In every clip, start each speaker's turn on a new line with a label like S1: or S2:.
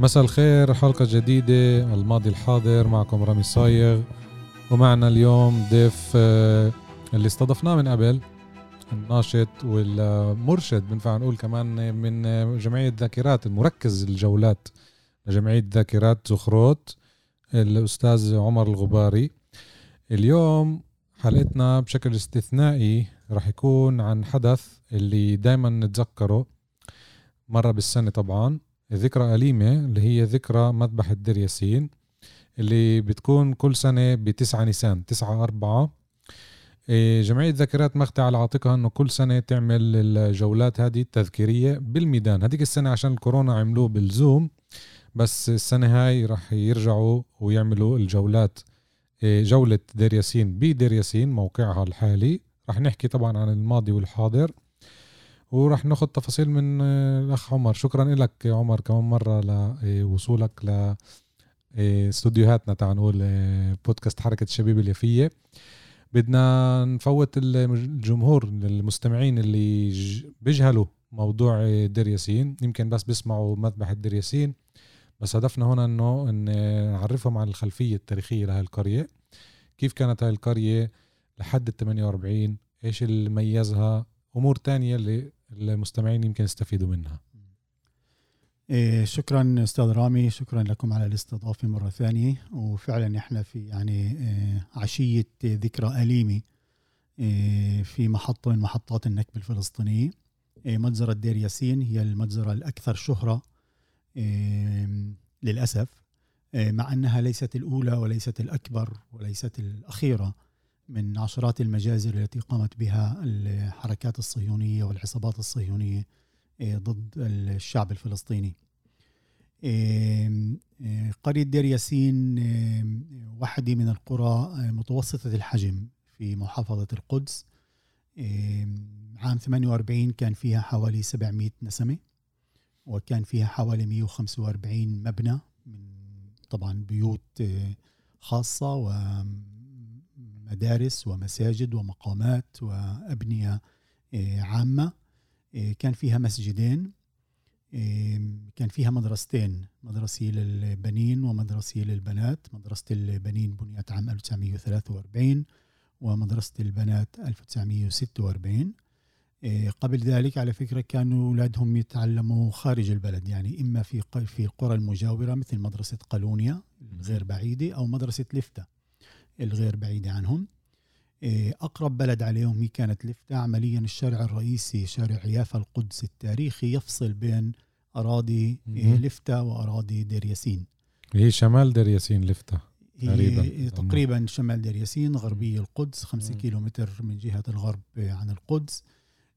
S1: مساء الخير حلقة جديدة الماضي الحاضر معكم رامي صايغ. ومعنا اليوم ضيف آه، اللي استضفناه من قبل الناشط والمرشد بنفع نقول كمان من جمعية ذاكرات المركز الجولات لجمعية ذاكرات زخروت الأستاذ عمر الغباري. اليوم حلقتنا بشكل استثنائي راح يكون عن حدث اللي دايما نتذكره مرة بالسنة طبعا. ذكرى أليمة اللي هي ذكرى مذبحة دير ياسين اللي بتكون كل سنة بتسعة نيسان تسعة أربعة. إيه، جمعية ذاكرات مختة على عاتقها إنه كل سنة تعمل الجولات هذه التذكيرية بالميدان. هذيك السنة عشان الكورونا عملوه بالزوم بس السنة هاي راح يرجعوا ويعملوا الجولات. إيه، جولة دير ياسين بدير ياسين موقعها الحالي. راح نحكي طبعا عن الماضي والحاضر. وراح ناخذ تفاصيل من آه، الأخ عمر. شكرا لك عمر كمان مرة لوصولك ل آه، استوديوهاتنا تعال نقول آه، بودكاست حركة الشبيب اليافيه بدنا نفوت الجمهور المستمعين اللي بيجهلوا موضوع دير ياسين. يمكن بس بيسمعوا مذبح دير ياسين. بس هدفنا هنا إنه نعرفهم عن الخلفية التاريخية لهي القرية. كيف كانت هاي القرية لحد ال 48 إيش اللي ميزها؟ أمور تانية اللي المستمعين يمكن يستفيدوا منها.
S2: إيه شكرا أستاذ رامي شكرا لكم على الاستضافة مرة ثانية. وفعلا إحنا في يعني إيه عشية ذكرى أليمة إيه في محطة من محطات النكبه الفلسطينية. مجزره دير ياسين هي المجزره الأكثر شهرة للأسف. مع أنها ليست الأولى وليست الأكبر وليست الأخيرة. من عشرات المجازر التي قامت بها الحركات الصهيونية والعصابات الصهيونية إيه، ضد الشعب الفلسطيني. إيه، إيه، قرية دير ياسين واحدة من القرى متوسطة الحجم في محافظة القدس. عام 48 كان فيها حوالي 700 نسمة وكان فيها حوالي 145 مبنى من طبعا بيوت خاصة و مدارس ومساجد ومقامات وأبنية آه، عامة. آه، كان فيها مسجدين كان فيها مدرستين مدرسة للبنين ومدرسة للبنات مدرسة البنين بنيت عام 1943 ومدرسة البنات 1946 آه، قبل ذلك على فكرة كانوا أولادهم يتعلموا خارج البلد يعني إما في في القرى المجاورة مثل مدرسة قالونيا الغير بعيدة أو مدرسة لفتة الغير بعيدة عنهم. إيه، أقرب بلد عليهم هي كانت لفتة عمليا الشارع الرئيسي شارع يافا القدس التاريخي يفصل بين أراضي إيه، لفتة وأراضي دير ياسين.
S1: هي شمال دير ياسين لفتة
S2: تقريبا. تقريبا شمال دير ياسين غربي القدس خمسة كيلو متر من جهة الغرب عن القدس.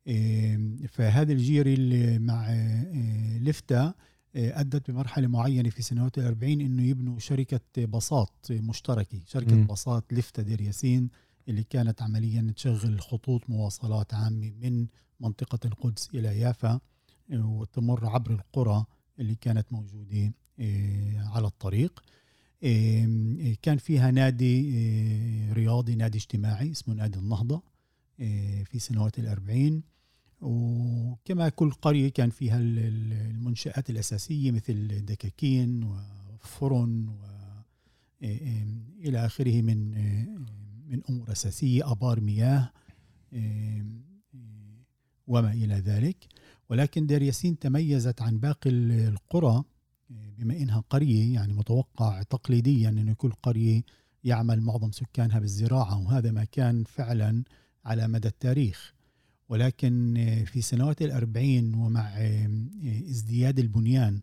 S2: إيه، فهذا الجيري اللي مع لفتة أدت بمرحلة معينة في سنوات الأربعين أنه يبنوا شركة باصات مشتركة شركة م. باصات لفتة دير ياسين اللي كانت عمليا تشغل خطوط مواصلات عامة من منطقة القدس إلى يافا وتمر عبر القرى اللي كانت موجودة على الطريق كان فيها نادي رياضي نادي اجتماعي اسمه نادي النهضة في سنوات الأربعين وكما كل قرية كان فيها المنشآت الأساسية مثل دكاكين وفرن و إلى آخره من من أمور أساسية أبار مياه وما إلى ذلك. ولكن دير ياسين تميزت عن باقي القرى بما إنها قرية يعني متوقع تقليديا أن كل قرية يعمل معظم سكانها بالزراعة وهذا ما كان فعلا على مدى التاريخ. ولكن في سنوات الأربعين ومع ازدياد البنيان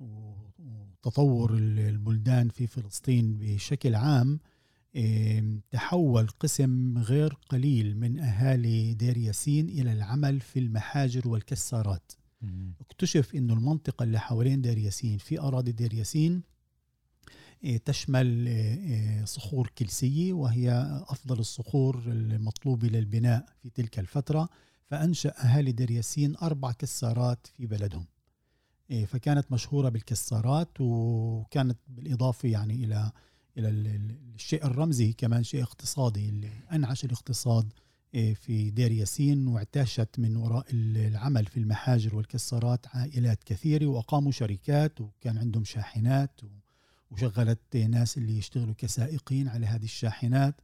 S2: وتطور البلدان في فلسطين بشكل عام تحول قسم غير قليل من أهالي دير ياسين إلى العمل في المحاجر والكسارات. اكتشف إنه المنطقة اللي حوالين دير ياسين في أراضي دير ياسين تشمل إيه، صخور كلسية وهي أفضل الصخور المطلوبه للبناء في تلك الفترة فأنشأ أهالي دير ياسين أربع كسارات في بلدهم. إيه، فكانت مشهورة بالكسارات وكانت بالإضافة يعني إلى إلى الشيء الرمزي كمان شيء اقتصادي اللي أنعش الاقتصاد في دير ياسين واعتاشت من وراء العمل في المحاجر والكسارات عائلات كثيرة وأقاموا شركات وكان عندهم شاحنات وشغلت ناس اللي يشتغلوا كسائقين على هذه الشاحنات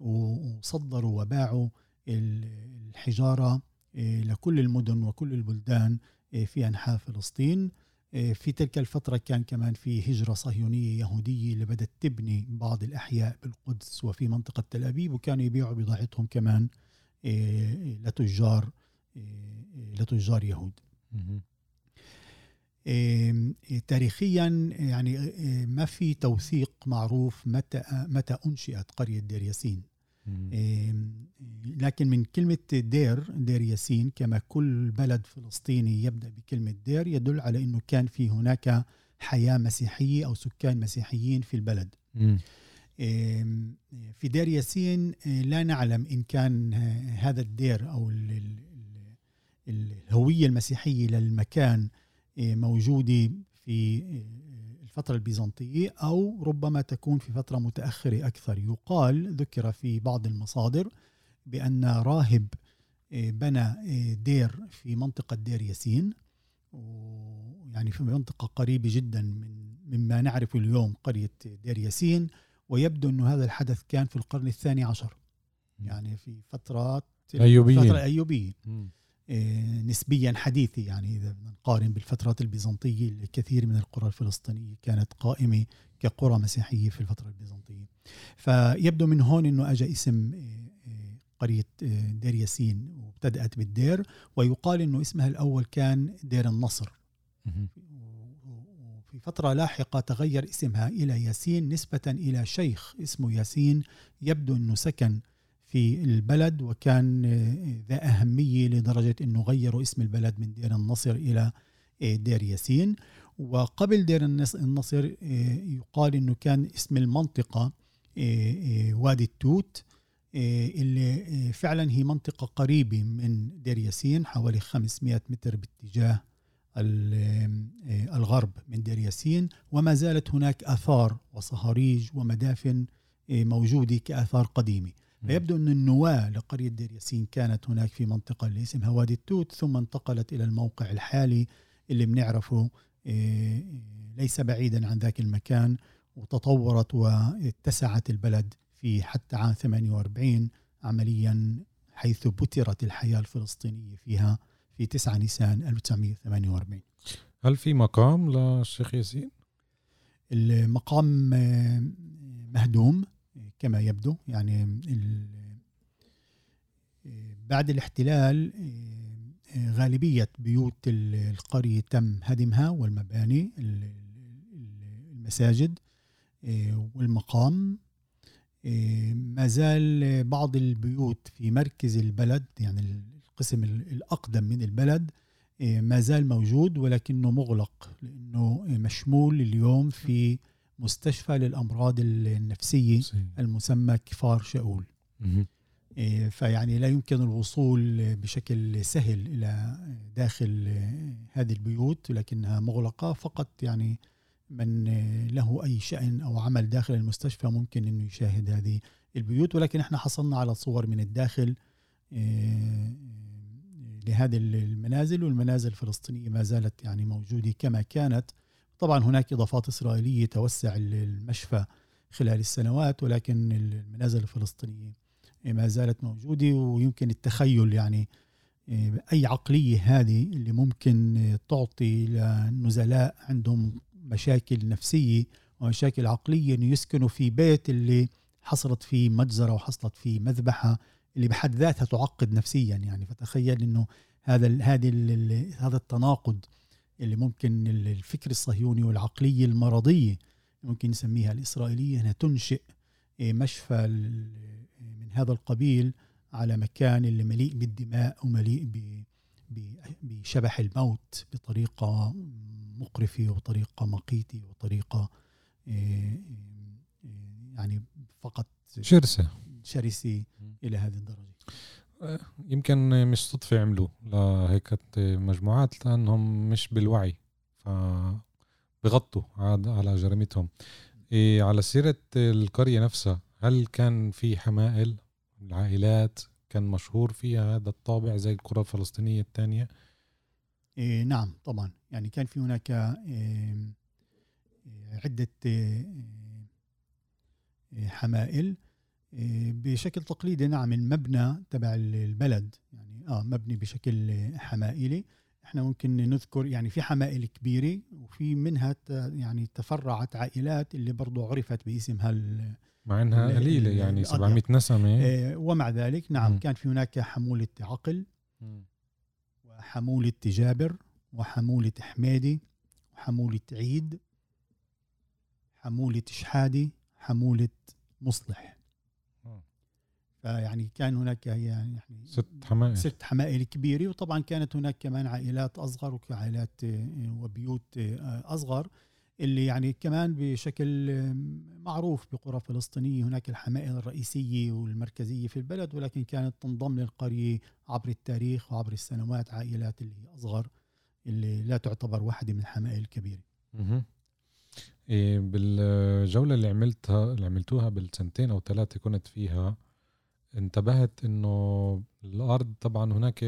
S2: وصدروا وباعوا الحجارة إيه، لكل المدن وكل البلدان إيه، في أنحاء فلسطين. إيه، في تلك الفترة كان كمان في هجرة صهيونية يهودية اللي بدأت تبني بعض الأحياء بالقدس وفي منطقة تل أبيب وكانوا يبيعوا بضاعتهم كمان لتجار لتجار يهود. تاريخيا يعني ما في توثيق معروف متى متى أنشئت قرية دير ياسين. لكن من كلمة دير دير ياسين كما كل بلد فلسطيني يبدأ بكلمة دير يدل على أنه كان في هناك حياة مسيحية أو سكان مسيحيين في البلد. في دير ياسين لا نعلم إن كان هذا الدير أو الهوية المسيحية للمكان موجودة في الفترة البيزنطية أو ربما تكون في فترة متأخرة أكثر. يقال ذكر في بعض المصادر بأن راهب آه، بنى آه، دير في منطقة دير ياسين يعني في منطقة قريبة جدا من مما نعرف اليوم قرية دير ياسين ويبدو أن هذا الحدث كان في القرن الثاني عشر. يعني في فترات
S1: أيوبية.
S2: فترة أيوبية آه، نسبيا حديثة يعني إذا نقارن بالفترات البيزنطية الكثير من القرى الفلسطينية كانت قائمة كقرى مسيحية في الفترة البيزنطية. فيبدو من هون أنه أجى اسم آه، آه، قرية دير ياسين وابتدأت بالدير ويقال أنه اسمها الأول كان دير النصر. وفي فترة لاحقة تغير اسمها إلى ياسين نسبة إلى شيخ اسمه ياسين. يبدو أنه سكن في البلد وكان آه، ذا أهمية لدرجة أنه غيروا اسم البلد من دير النصر إلى آه، دير ياسين. وقبل دير النصر آه، يقال أنه كان اسم المنطقة وادي التوت اللي فعلا هي منطقة قريبة من دير ياسين حوالي 500 متر باتجاه الغرب من دير ياسين. وما زالت هناك آثار وصهاريج ومدافن موجودة كآثار قديمة. فيبدو أن النواة لقرية دير ياسين كانت هناك في منطقة اللي اسمها وادي التوت ثم انتقلت إلى الموقع الحالي اللي بنعرفه آه، ليس بعيدا عن ذاك المكان وتطورت واتسعت البلد في حتى عام 48 عمليا حيث بترت الحياة الفلسطينية فيها في 9 نيسان 1948
S1: هل في مقام للشيخ ياسين؟
S2: المقام آه، مهدوم. كما يبدو يعني بعد الاحتلال غالبية بيوت القرية تم هدمها والمباني المساجد والمقام ما زال بعض البيوت في مركز البلد يعني القسم الأقدم من البلد ما زال موجود ولكنه مغلق لأنه مشمول اليوم في مستشفى للأمراض النفسية المسمى كفار شاول إيه، فيعني لا يمكن الوصول بشكل سهل إلى داخل هذه البيوت لكنها مغلقة. فقط يعني من له أي شأن أو عمل داخل المستشفى ممكن إنه يشاهد هذه البيوت. ولكن إحنا حصلنا على صور من الداخل إيه، لهذه المنازل والمنازل الفلسطينية ما زالت يعني موجودة كما كانت. طبعا هناك إضافات إسرائيلية توسع المشفى خلال السنوات ولكن المنازل الفلسطينية ما زالت موجودة ويمكن التخيل يعني آه، أي عقلية هذه اللي ممكن تعطي لنزلاء عندهم مشاكل نفسية ومشاكل عقلية أن يسكنوا في بيت اللي حصلت فيه مجزرة وحصلت فيه مذبحة اللي بحد ذاتها تعقد نفسيا يعني. فتخيل أنه هذا هذه هذا التناقض اللي ممكن الفكر الصهيوني والعقلية المرضية ممكن نسميها الإسرائيلية أنها تنشئ إيه، مشفى من هذا القبيل على مكان اللي مليء بالدماء ومليء بشبح الموت بطريقة مقرفة وطريقة مقيتة وطريقة يعني فقط
S1: شرسة.
S2: شرسة إلى هذه الدرجة.
S1: يمكن مش صدفة عملوا لهيك مجموعات لأنهم مش بالوعي فبغطوا على جريمتهم. إيه على سيرة القرية نفسها هل كان في حمائل؟ العائلات كان مشهور فيها هذا الطابع زي القرى الفلسطينية الثانية؟
S2: إيه نعم طبعا. يعني كان في هناك إيه عدة إيه حمائل. بشكل تقليدي نعم المبنى تبع البلد. يعني آه مبني بشكل حمائلي إحنا ممكن نذكر يعني في حمائل كبيرة وفي منها يعني تفرعت عائلات اللي برضو عرفت باسم هال
S1: مع إنها قليلة يعني 700 نسمة.
S2: إيه ومع ذلك نعم م. كان في هناك حمولة عقل م. وحمولة جابر وحمولة حميدي وحمولة عيد حمولة شحادي حمولة مصلح. فيعني كان هناك يعني
S1: ست حمائل.
S2: ست حمائل كبيرة وطبعا كانت هناك كمان عائلات أصغر وعائلات آه، وبيوت آه، أصغر اللي يعني كمان بشكل معروف بقرى فلسطينية. هناك الحمائل الرئيسية والمركزية في البلد ولكن كانت تنضم للقرية عبر التاريخ وعبر السنوات عائلات اللي هي أصغر اللي لا تعتبر واحدة من الحمائل الكبيره.
S1: إيه بالجولة اللي عملتها اللي عملتوها بالسنتين أو ثلاثة كنت فيها انتبهت انه الأرض طبعا هناك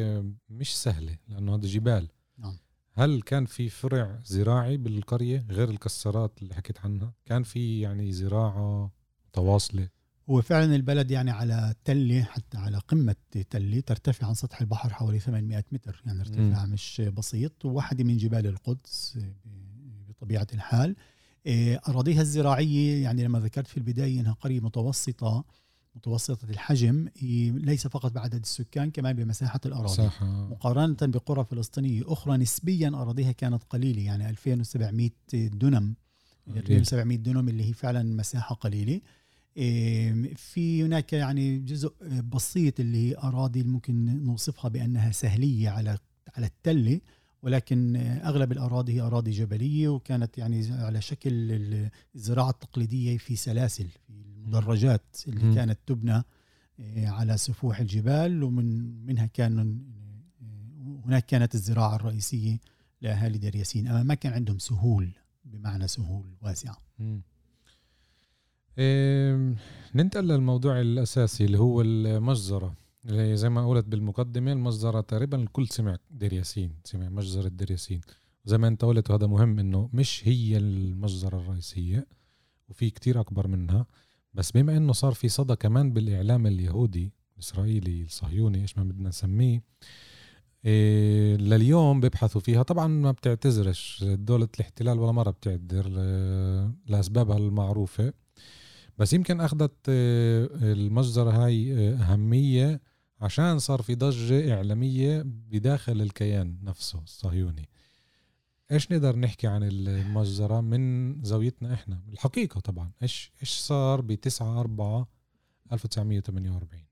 S1: مش سهلة لأنه هذا جبال. نعم. هل كان في فرع زراعي بالقرية غير الكسرات اللي حكيت عنها؟ كان في يعني زراعة متواصلة؟
S2: هو فعلا البلد يعني على تلة حتى على قمة تلة ترتفع عن سطح البحر حوالي 800 متر. يعني ارتفاع م. مش بسيط. وواحدة من جبال القدس بطبيعة الحال. إيه، أراضيها الزراعية يعني لما ذكرت في البداية إنها قرية متوسطة متوسطة الحجم ليس فقط بعدد السكان كمان بمساحة الأراضي. صح. مقارنة بقرى فلسطينية أخرى نسبيا أراضيها كانت قليلة يعني 2700 دنم 2700 دنم اللي هي فعلا مساحة قليلة. في هناك يعني جزء بسيط اللي هي أراضي ممكن نوصفها بأنها سهلية على على التلة ولكن أغلب الأراضي هي أراضي جبلية وكانت يعني على شكل الزراعة التقليدية في سلاسل في المدرجات اللي م. كانت تبنى آه، على سفوح الجبال ومن منها كان آه، هناك كانت الزراعة الرئيسية لاهالي دير ياسين. أما ما كان عندهم سهول بمعنى سهول واسعة.
S1: إيه ننتقل للموضوع الأساسي اللي هو المجزرة. زي ما قلت بالمقدمة المجزرة تقريبا الكل سمع دير ياسين سمع مجزرة دير ياسين. وزي ما انت قلت وهذا مهم إنه مش هي المجزرة الرئيسية وفي كتير أكبر منها. بس بما إنه صار في صدى كمان بالإعلام اليهودي الاسرائيلي الصهيوني إيش ما بدنا نسميه إيه لليوم بيبحثوا فيها. طبعا ما بتعتذرش دولة الاحتلال ولا مرة بتعتذر لأسبابها المعروفة. بس يمكن أخذت آه، المجزرة هاي آه، أهمية عشان صار في ضجة إعلامية بداخل الكيان نفسه الصهيوني. إيش نقدر نحكي عن المجزرة من زاويتنا إحنا؟ الحقيقة طبعا إيش إيش صار ب 9 4 1948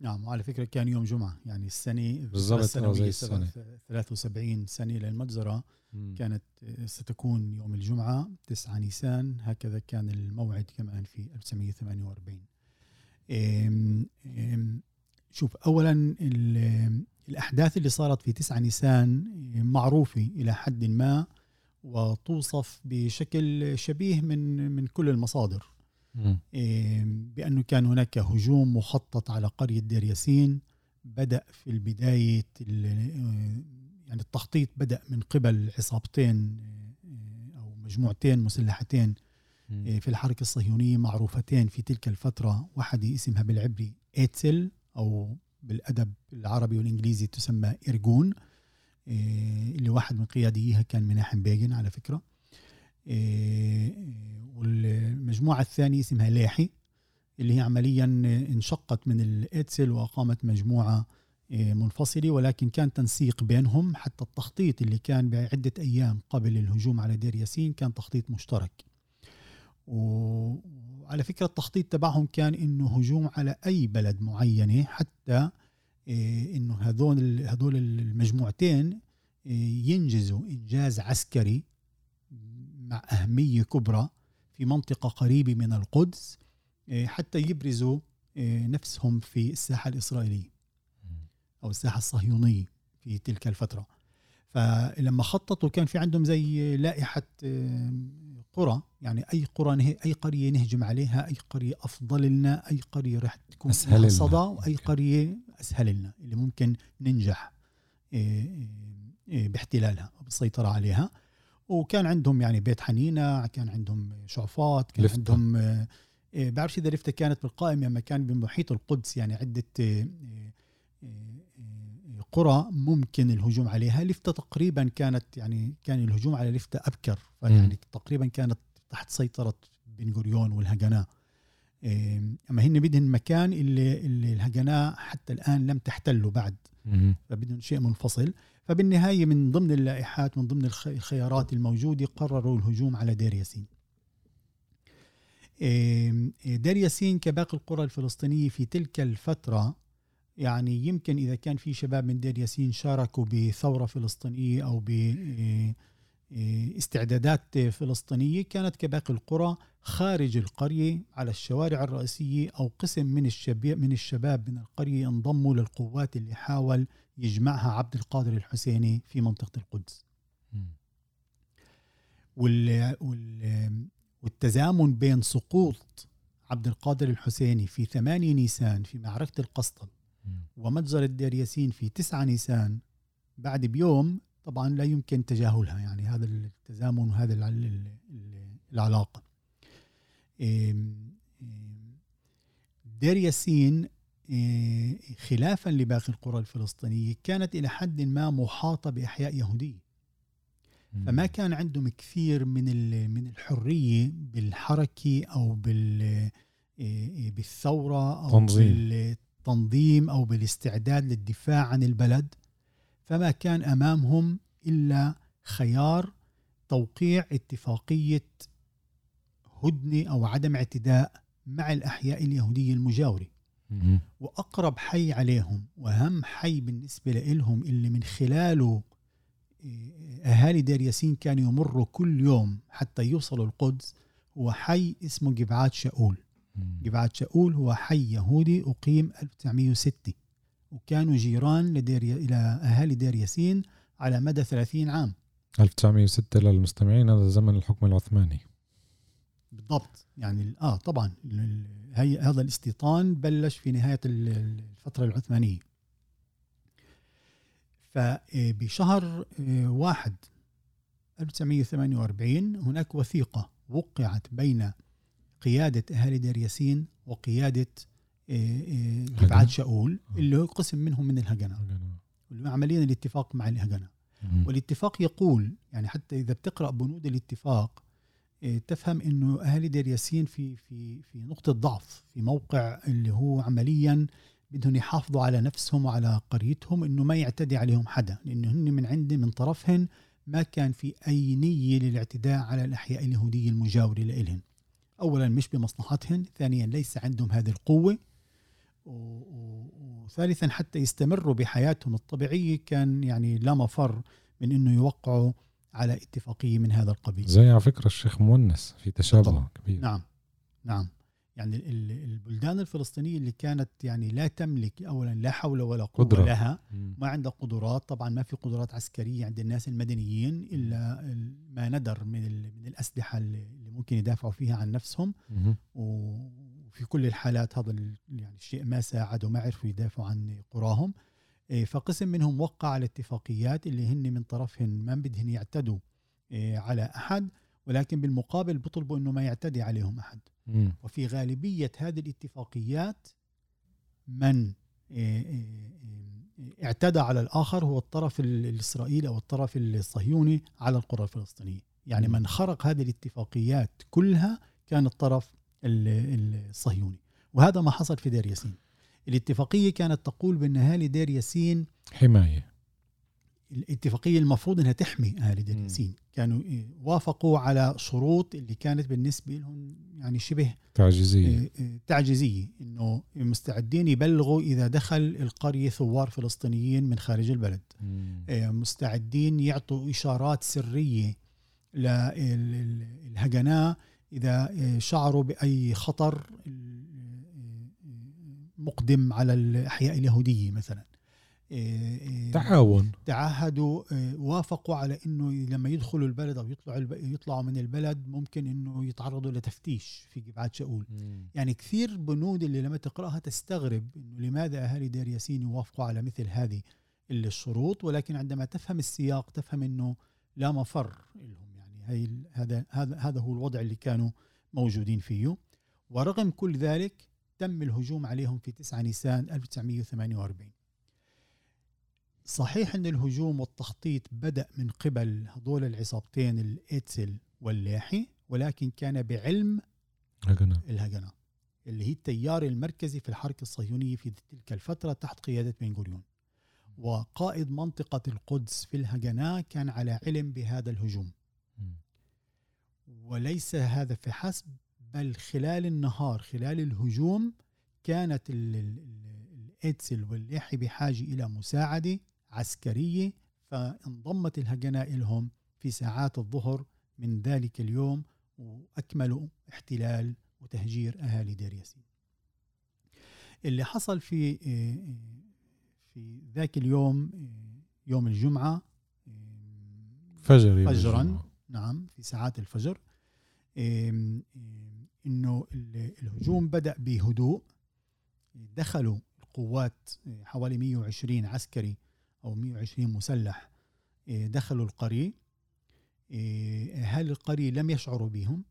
S2: نعم وعلى فكرة كان يوم جمعة يعني السنة
S1: بالضبط آه، زي السنة.
S2: 73 سنة للمجزرة. مم. كانت ستكون يوم الجمعة 9 نيسان. هكذا كان الموعد كمان في 1948 شوف اولا الأحداث اللي صارت في 9 نيسان معروفة إلى حد ما وتوصف بشكل شبيه من من كل المصادر. بأنه كان هناك هجوم مخطط على قرية دير ياسين بدأ في البداية يعني التخطيط بدأ من قبل عصابتين أو مجموعتين مسلحتين في الحركة الصهيونية معروفتين في تلك الفترة. واحدة اسمها بالعبري إيتسل أو بالأدب العربي والإنجليزي تسمى إرجون. اللي واحد من قياديها كان مناحم بيجن على فكرة. والمجموعة الثانية اسمها لاحي اللي هي عمليا انشقت من الإيتسل وأقامت مجموعة منفصلة ولكن كان تنسيق بينهم. حتى التخطيط اللي كان بعدة أيام قبل الهجوم على دير ياسين كان تخطيط مشترك. وعلى فكرة التخطيط تبعهم كان إنه هجوم على أي بلد معينة حتى إيه، إنه هذول هذول المجموعتين إيه، ينجزوا إنجاز عسكري مع أهمية كبرى في منطقة قريبة من القدس إيه، حتى يبرزوا نفسهم في الساحة الإسرائيلية أو الساحة الصهيونية في تلك الفترة. فلما خططوا كان في عندهم زي لائحة قرى. يعني أي قرى نه... أي قرية نهجم عليها أي قرية أفضل لنا أي قرية راح تكون
S1: أسهل
S2: صدى وأي قرية أسهل لنا اللي ممكن ننجح إيه، إيه، باحتلالها بالسيطره عليها. وكان عندهم يعني بيت حنينة كان عندهم شعفات كان
S1: لفتة.
S2: عندهم بعرفش إذا لفتة كانت بالقائمه لما كان بمحيط القدس يعني عدة قرى ممكن الهجوم عليها. لفتة تقريبا كانت يعني كان الهجوم على لفتة أبكر يعني تقريبا كانت تحت سيطرة بن غوريون والهجناء. أما هن بدهن مكان اللي, اللي الهجناء حتى الآن لم تحتله بعد. فبدهم شيء منفصل. فبالنهاية من ضمن اللائحات من ضمن الخيارات الموجودة قرروا الهجوم على دير ياسين. دير ياسين كباقي القرى الفلسطينية في تلك الفترة يعني يمكن إذا كان في شباب من دير ياسين شاركوا بثورة فلسطينية أو باستعدادات فلسطينية كانت كباقي القرى خارج القرية على الشوارع الرئيسية أو قسم من الشباب من الشباب من القرية انضموا للقوات اللي حاول يجمعها عبد القادر الحسيني في منطقة القدس. وال والتزامن بين سقوط عبد القادر الحسيني في 8 نيسان في معركة القسطل ومتجر الدير ياسين في 9 نيسان بعد بيوم طبعا لا يمكن تجاهلها يعني هذا التزامن وهذا العلاقة. دير ياسين خلافا لباقي القرى الفلسطينية كانت إلى حد ما محاطة بأحياء يهودية. فما كان عندهم كثير من من الحرية بالحركة أو بال بالثورة أو
S1: تنظيم.
S2: بالتنظيم أو بالاستعداد للدفاع عن البلد فما كان أمامهم إلا خيار توقيع اتفاقية هدنه أو عدم اعتداء مع الأحياء اليهوديه المجاوره وأقرب حي عليهم وأهم حي بالنسبة لهم اللي من خلاله آه، أهالي دير ياسين كانوا يمروا كل يوم حتى يوصلوا القدس هو حي اسمه جبعات شاول جبعة شاول هو حي يهودي أقيم 1906 وكانوا جيران لدير إلى أهالي دير ياسين على مدى 30 عام.
S1: 1906 للمستمعين هذا زمن الحكم العثماني.
S2: بالضبط. يعني آه طبعا هي هذا الاستيطان بلش في نهاية الفترة العثمانية. فبشهر آه، واحد 1948 هناك وثيقة وقعت بين قيادة أهالي دير ياسين وقيادة جبعات آه، آه، شاول آه. اللي هو قسم منهم من الهجنة. عمليا الاتفاق مع الهجنة. والاتفاق يقول يعني حتى إذا بتقرأ بنود الاتفاق تفهم إنه أهالي دير ياسين في في في نقطة ضعف في موقع اللي هو عمليا بدهم يحافظوا على نفسهم وعلى قريتهم إنه ما يعتدي عليهم حدا. لأنه هن من عندي من طرفهن ما كان في أي نية للاعتداء على الأحياء اليهودية المجاورة لإلهن. اولا مش بمصلحتهن ثانيا ليس عندهم هذه القوة وثالثا حتى يستمروا بحياتهم الطبيعية كان يعني لا مفر من إنه يوقعوا على اتفاقية من هذا القبيل.
S1: زي على فكرة الشيخ مونس في تشابه كبير.
S2: نعم نعم. يعني البلدان الفلسطينية اللي كانت يعني لا تملك اولا لا حول ولا قوة قدرة. لها ما عندها قدرات طبعا ما في قدرات عسكرية عند الناس المدنيين إلا ما ندر من من الأسلحة اللي ممكن يدافعوا فيها عن نفسهم. وفي كل الحالات هذا يعني الشيء ما ساعد وما عرفوا يدافعوا عن قراهم. إيه، فقسم منهم وقع على اتفاقيات اللي هن من طرفهن ما بدهن يعتدوا إيه، على أحد. ولكن بالمقابل بيطلبوا إنه ما يعتدي عليهم أحد. وفي غالبية هذه الاتفاقيات من آه، آه، آه، اعتدى على الآخر هو الطرف الإسرائيلي أو الطرف الصهيوني على القرى الفلسطينية. يعني من خرق هذه الاتفاقيات كلها كان الطرف الصهيوني. وهذا ما حصل في دير ياسين. الاتفاقية كانت تقول بأن أهالي دير ياسين
S1: حماية.
S2: الاتفاقية المفروض إنها تحمي اهالي دير. ياسين كانوا آه، وافقوا على شروط اللي كانت بالنسبة لهم يعني شبه
S1: تعجيزية.
S2: آه، آه، تعجيزية. إنه مستعدين يبلغوا إذا دخل القرية ثوار فلسطينيين من خارج البلد.
S1: مم.
S2: مستعدين يعطوا إشارات سرية للهجناء إذا شعروا بأي خطر مقدم على الأحياء اليهودية مثلا.
S1: تعاون.
S2: تعهدوا آه، وافقوا على إنه لما يدخلوا البلد أو يطلعوا يطلعوا من البلد ممكن إنه يتعرضوا لتفتيش في جبعات شاول يعني كثير بنود اللي لما تقرأها تستغرب إنه لماذا أهالي دير ياسين يوافقوا على مثل هذه الشروط ولكن عندما تفهم السياق تفهم إنه لا مفر لهم. يعني هي هذا هذا هذا هو الوضع اللي كانوا موجودين فيه. ورغم كل ذلك تم الهجوم عليهم في 9 نيسان 1948 صحيح أن الهجوم والتخطيط بدأ من قبل هذول العصابتين الايتسل واللاحي ولكن كان بعلم
S1: هكذا
S2: الهجنة اللي هي التيار المركزي في الحركة الصهيونية في تلك الفترة تحت قيادة بن غوريون. وقائد منطقة القدس في الهجنة كان على علم بهذا الهجوم. وليس هذا فحسب بل خلال النهار خلال الهجوم كانت ال- ال- ال- الإيتسل والليحي بحاجة إلى مساعدة عسكرية فانضمت الهجنة لهم في ساعات الظهر من ذلك اليوم وأكملوا احتلال وتهجير أهالي دير ياسين اللي حصل في في ذاك اليوم يوم الجمعة
S1: فجر
S2: فجراً. نعم في ساعات الفجر إنه ال- الهجوم بدأ بهدوء دخلوا القوات حوالي 120 عسكري أو 120 مسلح إيه، دخلوا القرية إيه، اهالي القرية لم يشعروا بهم؟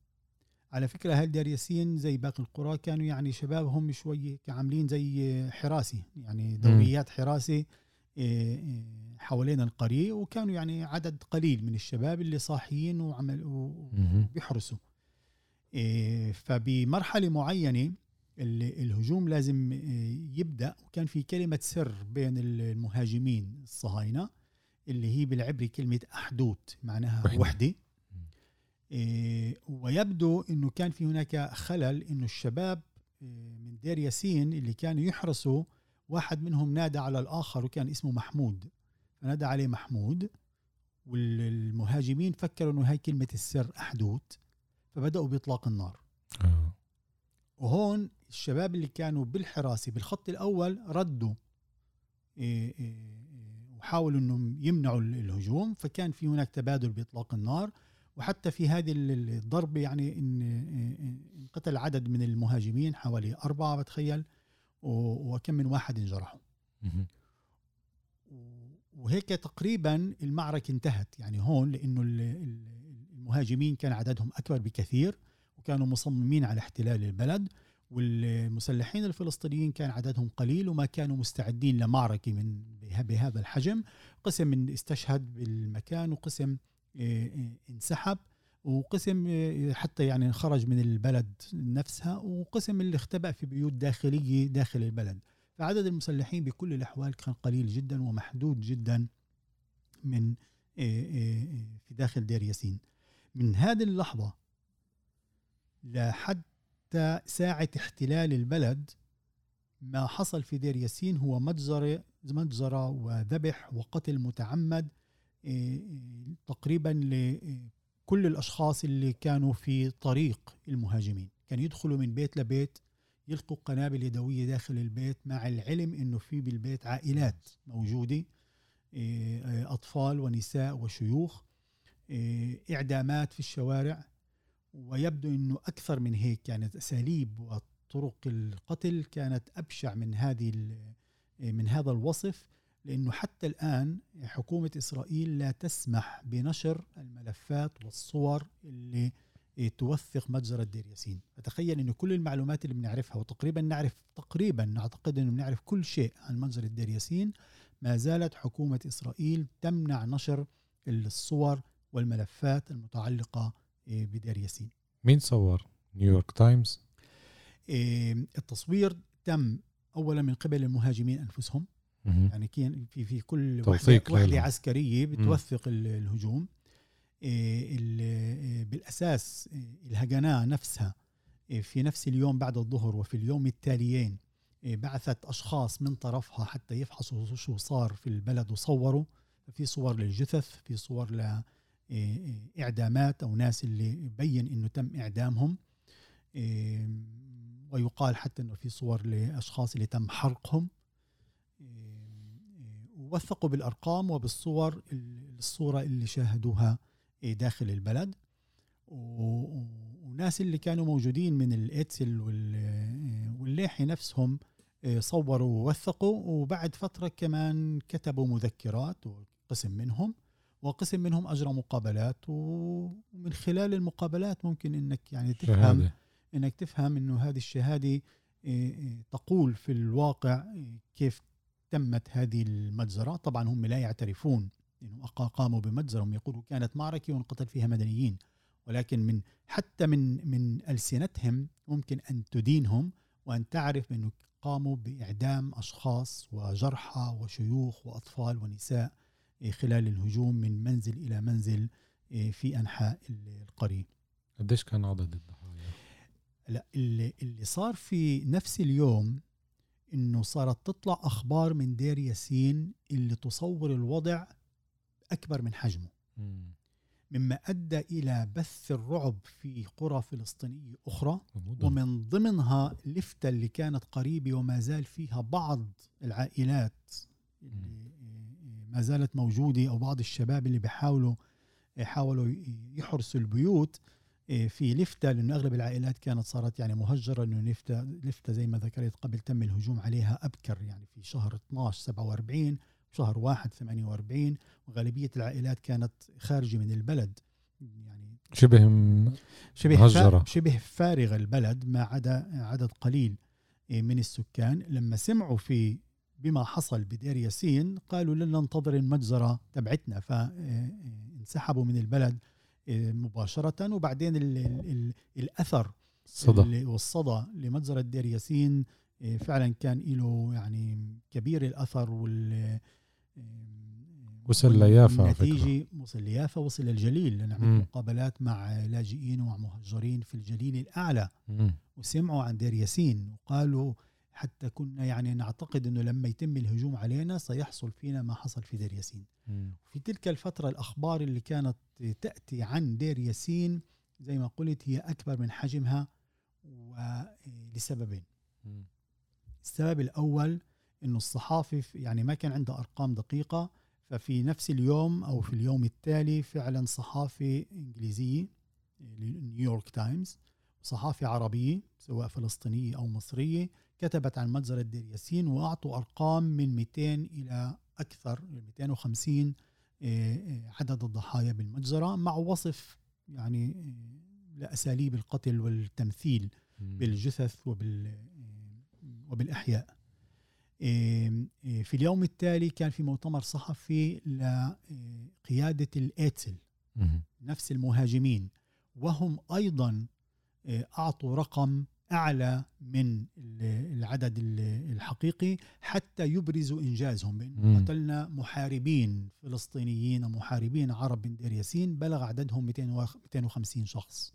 S2: على فكرة أهل دير ياسين زي باقي القرى كانوا يعني شبابهم شوي عاملين زي حراسي يعني دوريات حراسة إيه، حوالين القرية وكانوا يعني عدد قليل من الشباب اللي صاحيين وعمل
S1: مهم.
S2: وبيحرسوا. إيه، فبمرحلة معينة الهجوم لازم إيه، يبدأ. وكان في كلمة سر بين المهاجمين الصهاينة اللي هي بالعبري كلمة أحدوت معناها.
S1: وحدة.
S2: إيه، ويبدو أنه كان في هناك خلل أنه الشباب إيه، من دير ياسين اللي كانوا يحرسوا واحد منهم نادى على الآخر وكان اسمه محمود. فنادى عليه محمود والمهاجمين فكروا أنه هاي كلمة السر أحدوت فبدأوا بإطلاق النار.
S1: آه.
S2: وهون الشباب اللي كانوا بالحراسة بالخط الأول ردوا إيه، إيه، إيه، وحاولوا أنهم يمنعوا ال- الهجوم فكان في هناك تبادل بإطلاق النار وحتى في هذه ال- ال- الضربة يعني إن إيه، انقتل عدد من المهاجمين حوالي أربعة بتخيل وكم من واحد انجرحوا. وهيك تقريبا المعركة انتهت يعني هون ال- المهاجمين كان عددهم أكبر بكثير وكانوا مصممين على احتلال البلد والمسلحين الفلسطينيين كان عددهم قليل وما كانوا مستعدين لمعركة من به- بهذا الحجم. قسم استشهد بالمكان وقسم آه، آه، انسحب وقسم آه، حتى يعني خرج من البلد نفسها وقسم اللي اختبأ في بيوت داخلية داخل البلد. فعدد المسلحين بكل الأحوال كان قليل جدا ومحدود جدا من في داخل دير ياسين. من هذه اللحظة لحتى ساعة احتلال البلد ما حصل في دير ياسين هو مجزرة مجزرة وذبح وقتل متعمد آه، تقريبا لكل الأشخاص اللي كانوا في طريق المهاجمين. كان يدخلوا من بيت لبيت يلقوا قنابل يدوية داخل البيت مع العلم إنه في بالبيت عائلات موجودة إيه، آه، أطفال ونساء وشيوخ إيه، إعدامات في الشوارع. ويبدو إنه أكثر من هيك كانت اساليب وطرق القتل كانت أبشع من هذه من هذا الوصف لأنه حتى الآن حكومة إسرائيل لا تسمح بنشر الملفات والصور اللي توثق مجزرة دير ياسين. فتخيل إنه كل المعلومات اللي بنعرفها وتقريبا نعرف تقريبا نعتقد إنه بنعرف كل شيء عن مجزرة دير ياسين ما زالت حكومة إسرائيل تمنع نشر الصور والملفات المتعلقة إيه، بدير ياسين
S1: مين صور؟ نيويورك تايمز
S2: التصوير تم اولا من قبل المهاجمين أنفسهم
S1: مهم.
S2: يعني كان في في كل وحده. وحدة عسكرية بتوثق ال- الهجوم إيه، إيه، بالأساس الهجناء نفسها في نفس اليوم بعد الظهر وفي اليوم التاليين بعثت أشخاص من طرفها حتى يفحصوا شو صار في البلد وصوروا في صور للجثث في صور إيه، إعدامات أو ناس اللي بين إنه تم إعدامهم إيه، ويقال حتى إنه في صور لأشخاص اللي تم حرقهم. ووثقوا بالأرقام وبالصور الصورة اللي شاهدوها داخل البلد. وناس اللي كانوا موجودين من الاتسل وال- والليحي نفسهم صوروا ووثقوا وبعد فترة كمان كتبوا مذكرات وقسم منهم. وقسم منهم اجرى مقابلات ومن خلال المقابلات ممكن إنك يعني تفهم
S1: شهاده
S2: إنك تفهم إنه هذه الشهادة إيه، إيه، تقول في الواقع إيه، كيف تمت هذه المجزرة، طبعا هم لا يعترفون إنه قاموا بمجزرة هم يقولوا كانت معركة وانقتل فيها مدنيين. ولكن من حتى من من ألسنتهم ممكن أن تدينهم وأن تعرف إنه قاموا بإعدام أشخاص وجرحى وشيوخ وأطفال ونساء. خلال الهجوم من منزل إلى منزل إيه، في أنحاء القرية.
S1: قديش كان عدد الضحايا؟
S2: لا اللي, صار في نفس اليوم إنه صارت تطلع أخبار من دير ياسين اللي تصور الوضع أكبر من حجمه
S1: مم.
S2: مما أدى إلى بث الرعب في قرى فلسطينية
S1: أخرى.
S2: ومن ضمنها لفتة اللي كانت قريبة وما زال فيها بعض العائلات اللي ما زالت موجودة أو بعض الشباب اللي بيحاولوا حاولوا يحرسوا البيوت في لفتة لأنه أغلب العائلات كانت صارت يعني مهجرة لأنه لفتة, لفتة زي ما ذكرت قبل تم الهجوم عليها أبكر يعني في شهر 12 47 شهر 1 48 وغالبية العائلات كانت خارجة من البلد يعني
S1: شبه
S2: شبه
S1: مهجرة.
S2: شبه فارغ البلد ما عدا عدد قليل من السكان لما سمعوا في بما حصل بدير ياسين قالوا لن ننتظر المجزرة تبعتنا فانسحبوا من البلد مباشرة وبعدين ال ال ال الأثر
S1: صدى
S2: والصدى لمجزرة دير ياسين فعلا كان له يعني كبير الأثر وال
S1: وصل ليافا.
S2: النتيجة وصل ليافا وصل للجليل
S1: مم.
S2: مقابلات مع لاجئين ومع مهجرين في الجليل الأعلى
S1: مم.
S2: وسمعوا عن دير ياسين وقالوا حتى كنا يعني نعتقد إنه لما يتم الهجوم علينا سيحصل فينا ما حصل في دير ياسين. في تلك الفترة الأخبار اللي كانت تأتي عن دير ياسين زي ما قلت هي أكبر من حجمها ولسببين. السبب الأول أنه الصحافة في- يعني ما كان عندها أرقام دقيقة ففي نفس اليوم أو في اليوم التالي فعلا صحافة إنجليزية نيويورك تايمز صحافة عربية سواء فلسطينية أو مصرية كتبت عن مجزرة دير ياسين وأعطوا أرقام من 200 إلى أكثر 250 آه، آه، عدد الضحايا بالمجزرة مع وصف يعني آه، لأساليب القتل والتمثيل. بالجثث وبال وبالأحياء إيه، في اليوم التالي كان في مؤتمر صحفي لقيادة الإيتسل
S1: مم.
S2: نفس المهاجمين وهم أيضا إيه، أعطوا رقم أعلى من ال- العدد ال- الحقيقي حتى يبرزوا إنجازهم. بأنه
S1: مم.
S2: قتلنا محاربين فلسطينيين ومحاربين عرب من دير ياسين بلغ عددهم 200 و- 250 شخص.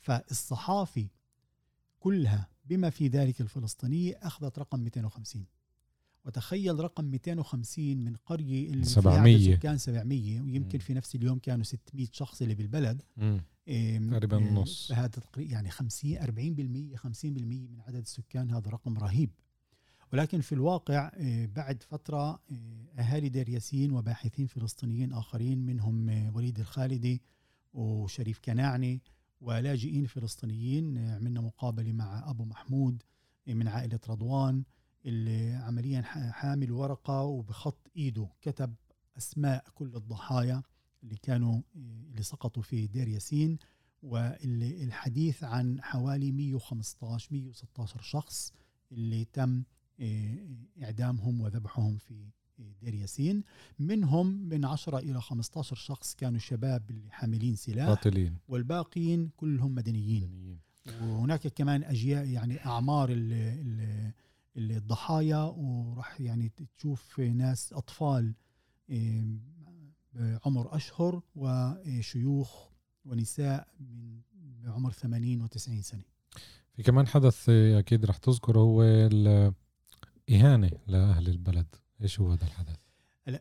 S2: فالصحافي كلها بما في ذلك الفلسطينية أخذت رقم 250 وتخيل رقم 250 من قرية اللي فيها
S1: 700.
S2: عدد سكان 700 ويمكن. في نفس اليوم كانوا 600 شخص اللي بالبلد
S1: تقريباً
S2: إيه،
S1: النص.
S2: فهذا تقريبا يعني 50 40% 50% من عدد السكان هذا رقم رهيب ولكن في الواقع بعد فترة أهالي دير ياسين وباحثين فلسطينيين آخرين منهم وليد الخالدي وشريف كناعني ولاجئين فلسطينيين عملنا مقابلة مع أبو محمود من عائلة رضوان اللي عمليا حامل ورقة وبخط إيده كتب أسماء كل الضحايا اللي كانوا اللي سقطوا في دير ياسين والحديث عن حوالي 115 116 شخص اللي تم إيه، إعدامهم وذبحهم في دير ياسين. منهم من 10 إلى 15 شخص كانوا شباب اللي حاملين سلاح
S1: قاتلين.
S2: والباقيين كلهم مدنيين.
S1: مدنيين.
S2: وهناك كمان اجيال يعني أعمار ال ال الضحايا وراح يعني تشوف ناس أطفال بعمر أشهر وشيوخ ونساء من بعمر 80 و90 سنة.
S1: في كمان حدث أكيد رح تذكره هو الاهانه لأهل البلد. إيش هو هذا الحدث؟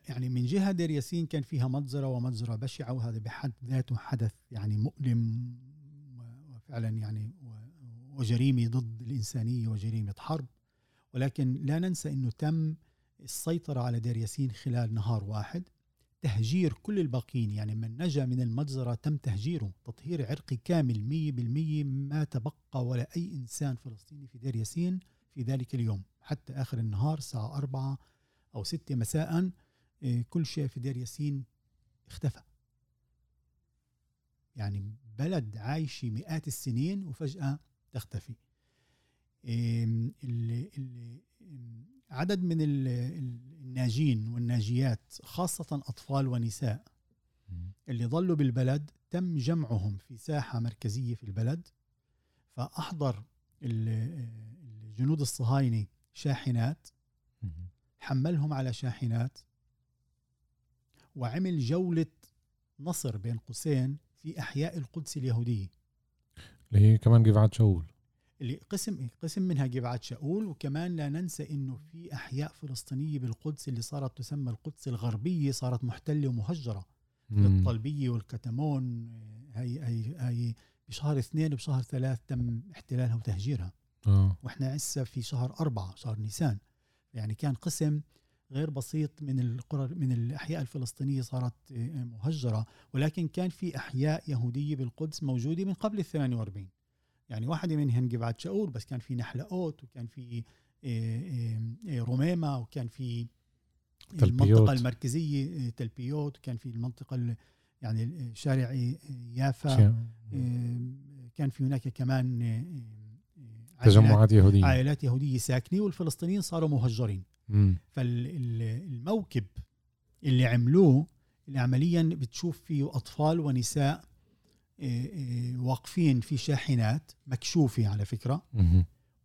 S2: يعني من جهة دير ياسين كان فيها مجزرة ومجزرة بشعة وهذا بحد ذاته حدث يعني مؤلم وفعلا يعني وجريمة ضد الإنسانية وجريمة حرب. ولكن لا ننسى إنه تم السيطرة على دير ياسين خلال نهار واحد. تهجير كل الباقين يعني من نجا من المجزرة تم تهجيره تطهير عرقي كامل مية بالمية ما تبقى ولا أي إنسان فلسطيني في دير ياسين في ذلك اليوم. حتى آخر النهار الساعة أربعة أو ستة مساء إيه، كل شيء في دير ياسين اختفى. يعني بلد عايشة مئات السنين وفجأة تختفي. عدد من الناجين والناجيات خاصة أطفال ونساء اللي ظلوا بالبلد تم جمعهم في ساحة مركزية في البلد. فأحضر الجنود الصهاينة شاحنات حملهم على شاحنات وعمل جولة نصر بين قوسين في أحياء القدس اليهودية.
S1: اللي هي كمان جبعة شاول
S2: اللي قسم قسم منها جبعة شاول وكمان لا ننسى إنه في أحياء فلسطينية بالقدس اللي صارت تسمى القدس الغربية صارت محتلة ومهجرة الطلبيه والكتمون هي هي هي بشهر اثنين وبشهر ثلاث تم احتلالها وتهجيرها.
S1: آه.
S2: وإحنا هسه في شهر أربعة شهر نيسان. يعني كان قسم غير بسيط من القرى من الأحياء الفلسطينية صارت مهجرة. ولكن كان في أحياء يهودية بالقدس موجودة من قبل ال 48 يعني واحدة منهن جبعة شاول بس كان في نحلة أوت وكان في آه، آه، آه، روميما وكان في
S1: تلبيوت.
S2: المنطقة المركزية تلبيوت وكان في المنطقة يعني شارع يافا كان في هناك كمان
S1: تجمعات يهودية.
S2: عائلات يهودية ساكنة والفلسطينيين صاروا مهجرين. فالموكب اللي عملوه اللي عمليا بتشوف فيه أطفال ونساء إيه، إيه، واقفين في شاحنات مكشوفة على فكرة.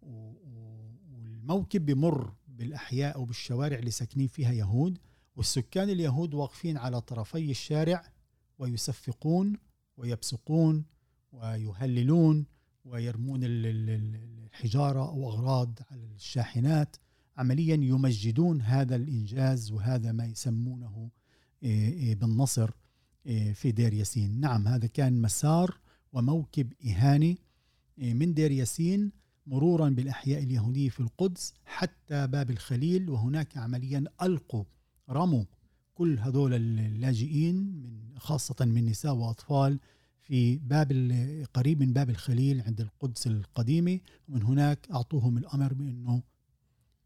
S2: والموكب بمر بالأحياء أو بالشوارع اللي ساكنين فيها يهود والسكان اليهود واقفين على طرفي الشارع ويصفقون ويبصقون ويهللون ويرمون الحجارة أو أغراض على الشاحنات. عمليا يمجدون هذا الإنجاز وهذا ما يسمونه إيه، بالنصر. إيه، في دير ياسين. نعم هذا كان مسار وموكب إهاني إيه، من دير ياسين مرورا بالأحياء اليهودية في القدس حتى باب الخليل وهناك عمليا ألقوا رموا كل هذول اللاجئين من خاصة من نساء وأطفال في باب قريب من باب الخليل عند القدس القديمة ومن هناك أعطوهم الأمر بأنه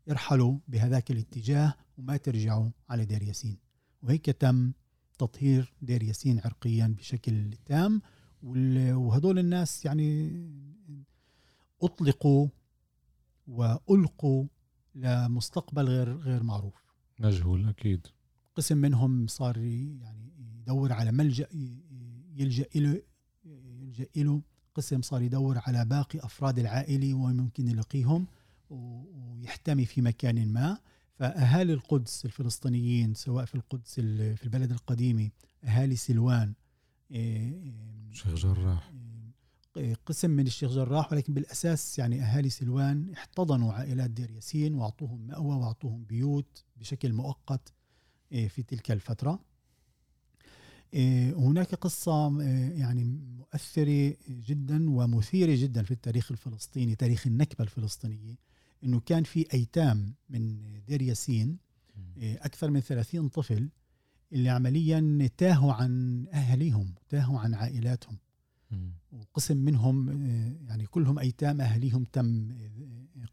S2: يرحلوا بهذاك الاتجاه وما ترجعوا على دير ياسين. وهيك تم تطهير دير ياسين عرقيا بشكل تام وهدول الناس يعني أطلقوا وألقوا لمستقبل غير غير معروف.
S1: مجهول أكيد.
S2: قسم منهم صار يعني يدور على ملجأ يلجأ له يلجأ له قسم صار يدور على باقي أفراد العائلة وين ممكن يلاقيهم ويحتمي في مكان ما. فأهالي القدس الفلسطينيين سواء في القدس في البلد القديمة أهالي سلوان
S1: إيه، شيخ جراح.
S2: إيه، قسم من الشيخ جراح ولكن بالأساس يعني أهالي سلوان احتضنوا عائلات دير ياسين وأعطوهم مأوى وأعطوهم بيوت بشكل مؤقت في تلك الفترة. هناك قصة يعني مؤثرة جدا ومثيرة جدا في التاريخ الفلسطيني تاريخ النكبة الفلسطينية. إنه كان في أيتام من دير ياسين إيه، أكثر من 30 طفل اللي عمليا تاهوا عن أهاليهم تاهوا عن عائلاتهم. وقسم منهم إيه، يعني كلهم أيتام أهاليهم تم إيه،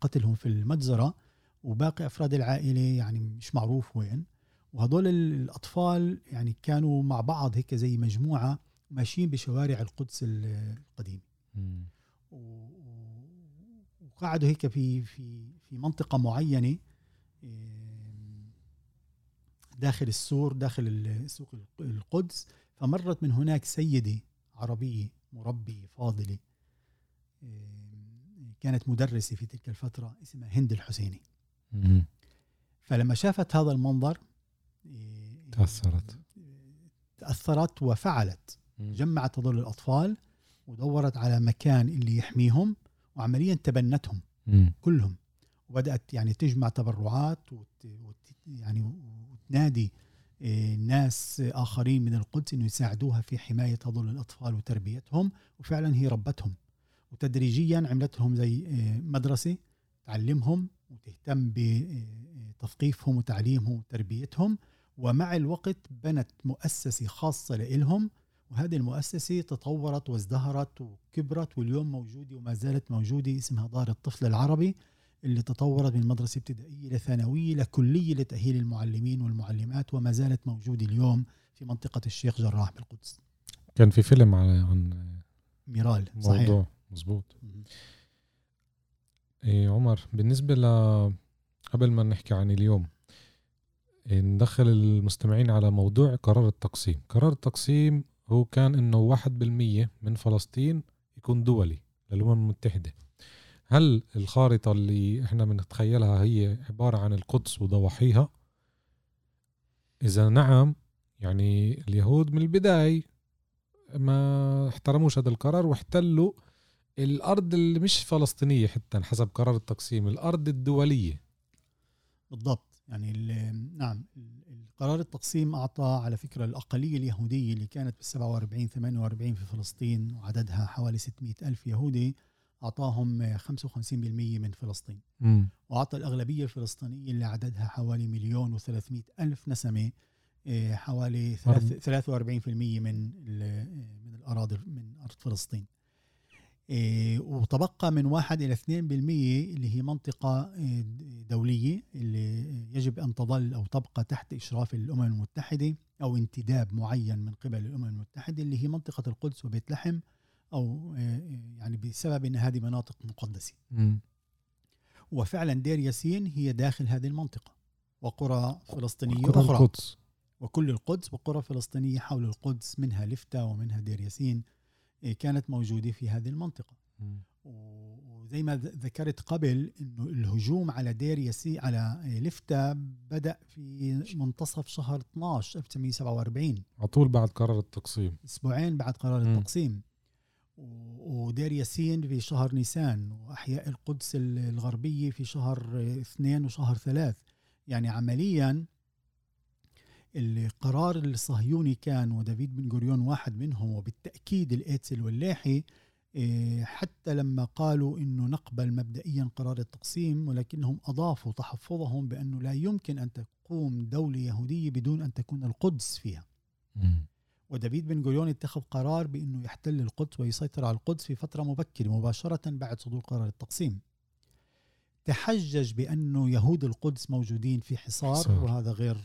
S2: قتلهم في المجزرة. وباقي أفراد العائلة يعني مش معروف وين. وهدول الأطفال يعني كانوا مع بعض هيك زي مجموعة ماشيين بشوارع القدس القديمه وقعدوا هيك في في في منطقة معينة داخل السور داخل سوق القدس. فمرت من هناك سيدة عربية مربية فاضلة كانت مدرسة في تلك الفترة اسمها هند الحسيني. فلما شافت هذا المنظر
S1: تأثرت.
S2: تأثرت وفعلت. جمعت هذول الأطفال ودورت على مكان اللي يحميهم. وعمليا تبنتهم
S1: مم.
S2: كلهم. وبدأت يعني تجمع تبرعات وت... وت... يعني وتنادي إيه، ناس آخرين من القدس إنه يساعدوها في حماية هذول الأطفال وتربيتهم. وفعلا هي ربتهم. وتدريجيا عملت لهم زي إيه، مدرسة تعلمهم وتهتم بتثقيفهم وتعليمهم وتربيتهم. ومع الوقت بنت مؤسسة خاصة لإلهم وهذه المؤسسة تطورت وازدهرت وكبرت واليوم موجودة وما زالت موجودة اسمها دار الطفل العربي اللي تطورت من مدرسة ابتدائية لثانوية لكلية لتأهيل المعلمين والمعلمات وما زالت موجودة اليوم في منطقة الشيخ جراح بالقدس.
S1: كان في فيلم على عن
S2: ميرال صحيح.
S1: موضوع مزبوط
S2: مم.
S1: إيه عمر بالنسبة ل قبل ما نحكي عن اليوم إيه ندخل المستمعين على موضوع قرار التقسيم. قرار التقسيم هو كان إنه واحد بالمية من فلسطين يكون دولي للأمم المتحدة. هل الخارطة اللي إحنا بنتخيلها هي عبارة عن القدس وضواحيها؟ إذا نعم يعني اليهود من البداية ما احترموش هذا القرار واحتلوا الأرض اللي مش فلسطينية حتى حسب قرار التقسيم الأرض الدولية.
S2: بالضبط. يعني ال- نعم القرار التقسيم أعطى على فكرة الأقلية اليهودية اللي كانت بال 47 48 في فلسطين وعددها حوالي 600 ألف يهودي أعطاهم 55% من فلسطين
S1: مم.
S2: وأعطى الأغلبية الفلسطينية اللي عددها حوالي مليون و300 ألف نسمة إيه، حوالي
S1: أرض.
S2: 43% من ال- من الأراضي من أرض فلسطين وتبقى من واحد إلى 2% اللي هي منطقة إيه، دولية اللي يجب أن تظل أو تبقى تحت إشراف الأمم المتحدة أو انتداب معين من قبل الأمم المتحدة اللي هي منطقة القدس وبيت لحم أو إيه، يعني بسبب أن هذه مناطق مقدسة. وفعلا دير ياسين هي داخل هذه المنطقة. وقرى فلسطينية
S1: قرار
S2: أخرى.
S1: القدس.
S2: وكل القدس وقرى فلسطينية حول القدس منها لفتة ومنها دير ياسين. إيه، كانت موجودة في هذه. و- وزي ما ذكرت قبل إنه الهجوم على دير ياسين على إيه، لفتة بدأ في منتصف شهر 12 1947
S1: على طول بعد قرار التقسيم.
S2: أسبوعين بعد قرار
S1: مم.
S2: التقسيم. ودير ياسين في شهر نيسان وأحياء القدس ال- الغربية في شهر آه، اثنين وشهر ثلاث. يعني عمليا القرار الصهيوني كان ودافيد بن غوريون واحد منهم وبالتأكيد الإيتسل واللاحي آه، حتى لما قالوا إنه نقبل مبدئيا قرار التقسيم ولكنهم أضافوا تحفظهم بأنه لا يمكن أن تقوم دولة يهودية بدون أن تكون القدس فيها. ودافيد بن غوريون اتخذ قرار بأنه يحتل القدس ويسيطر على القدس في فترة مبكرة مباشرة بعد صدور قرار التقسيم. تحجج بأنه يهود القدس موجودين في حصار,
S1: حصار.
S2: وهذا غير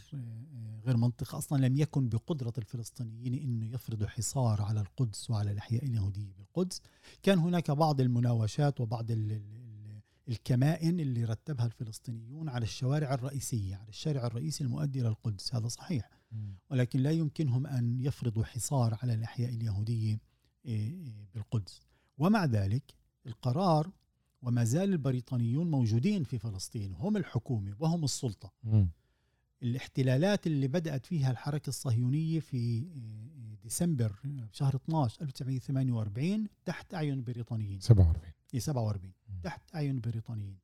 S2: غير منطقي أصلا لم يكن بقدرة الفلسطينيين إنه يفرضوا حصار على القدس وعلى الأحياء اليهودية بالقدس. كان هناك بعض المناوشات وبعض ال- ال- الكمائن اللي رتبها الفلسطينيون على الشوارع الرئيسية، على الشارع الرئيسي المؤدي إلى القدس، هذا صحيح. ولكن لا يمكنهم أن يفرضوا حصار على الأحياء اليهودية إيه، إيه، بالقدس ومع ذلك القرار وما زال البريطانيون موجودين في فلسطين هم الحكومة وهم السلطة.
S1: مم.
S2: الاحتلالات اللي بدأت فيها الحركة الصهيونية في إيه، ديسمبر شهر 12 1948 تحت أعين البريطانيين
S1: 47
S2: في 47
S1: مم.
S2: تحت أعين البريطانيين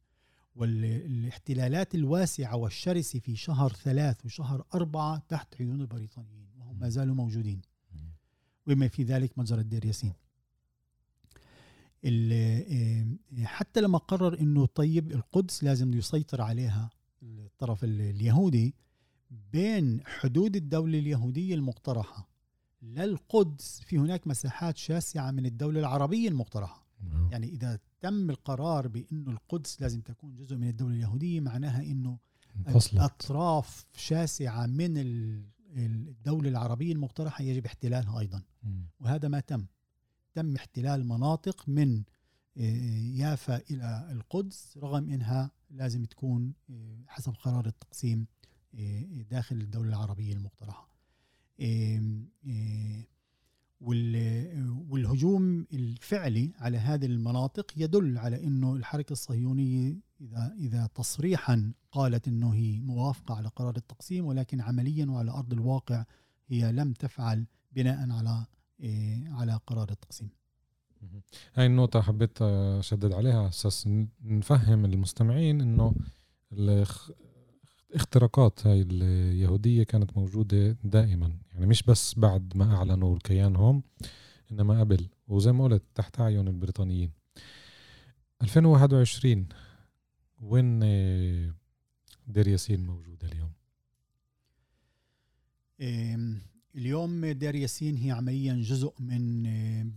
S2: والاحتلالات الواسعة والشرسة في شهر ثلاث وشهر أربعة تحت عيون البريطانيين وهم ما زالوا موجودين. وما في ذلك مجرى الدير ياسين. آه، حتى لما قرر إنه طيب القدس لازم يسيطر عليها الطرف ال- اليهودي بين حدود الدولة اليهودية المقترحة. للقدس في هناك مساحات شاسعة من الدولة العربية المقترحة. يعني إذا تم القرار بأنه القدس لازم تكون جزء من الدولة اليهودية معناها أنه
S1: انفصلت.
S2: أطراف شاسعة من ال- الدولة العربية المقترحة يجب احتلالها أيضا. وهذا ما تم. تم احتلال مناطق من آه، يافا إلى القدس رغم أنها لازم تكون آه، حسب قرار التقسيم آه، داخل الدولة العربية المقترحة. والهجوم ال- فعلي على هذه المناطق يدل على إنه الحركة الصهيونية إذا إذا تصريحا قالت إنه هي موافقة على قرار التقسيم ولكن عمليا وعلى أرض الواقع هي لم تفعل بناء على على قرار التقسيم.
S1: هاي النقطة حبيت أشدد عليها على أساس نفهم المستمعين إنه الاختراقات هاي اليهودية كانت موجودة دائما يعني مش بس بعد ما أعلنوا كيانهم إنما قبل وزي ما قلت تحت أعين البريطانيين 2021 وين دير ياسين موجودة اليوم؟
S2: اليوم دير ياسين هي عمليا جزء من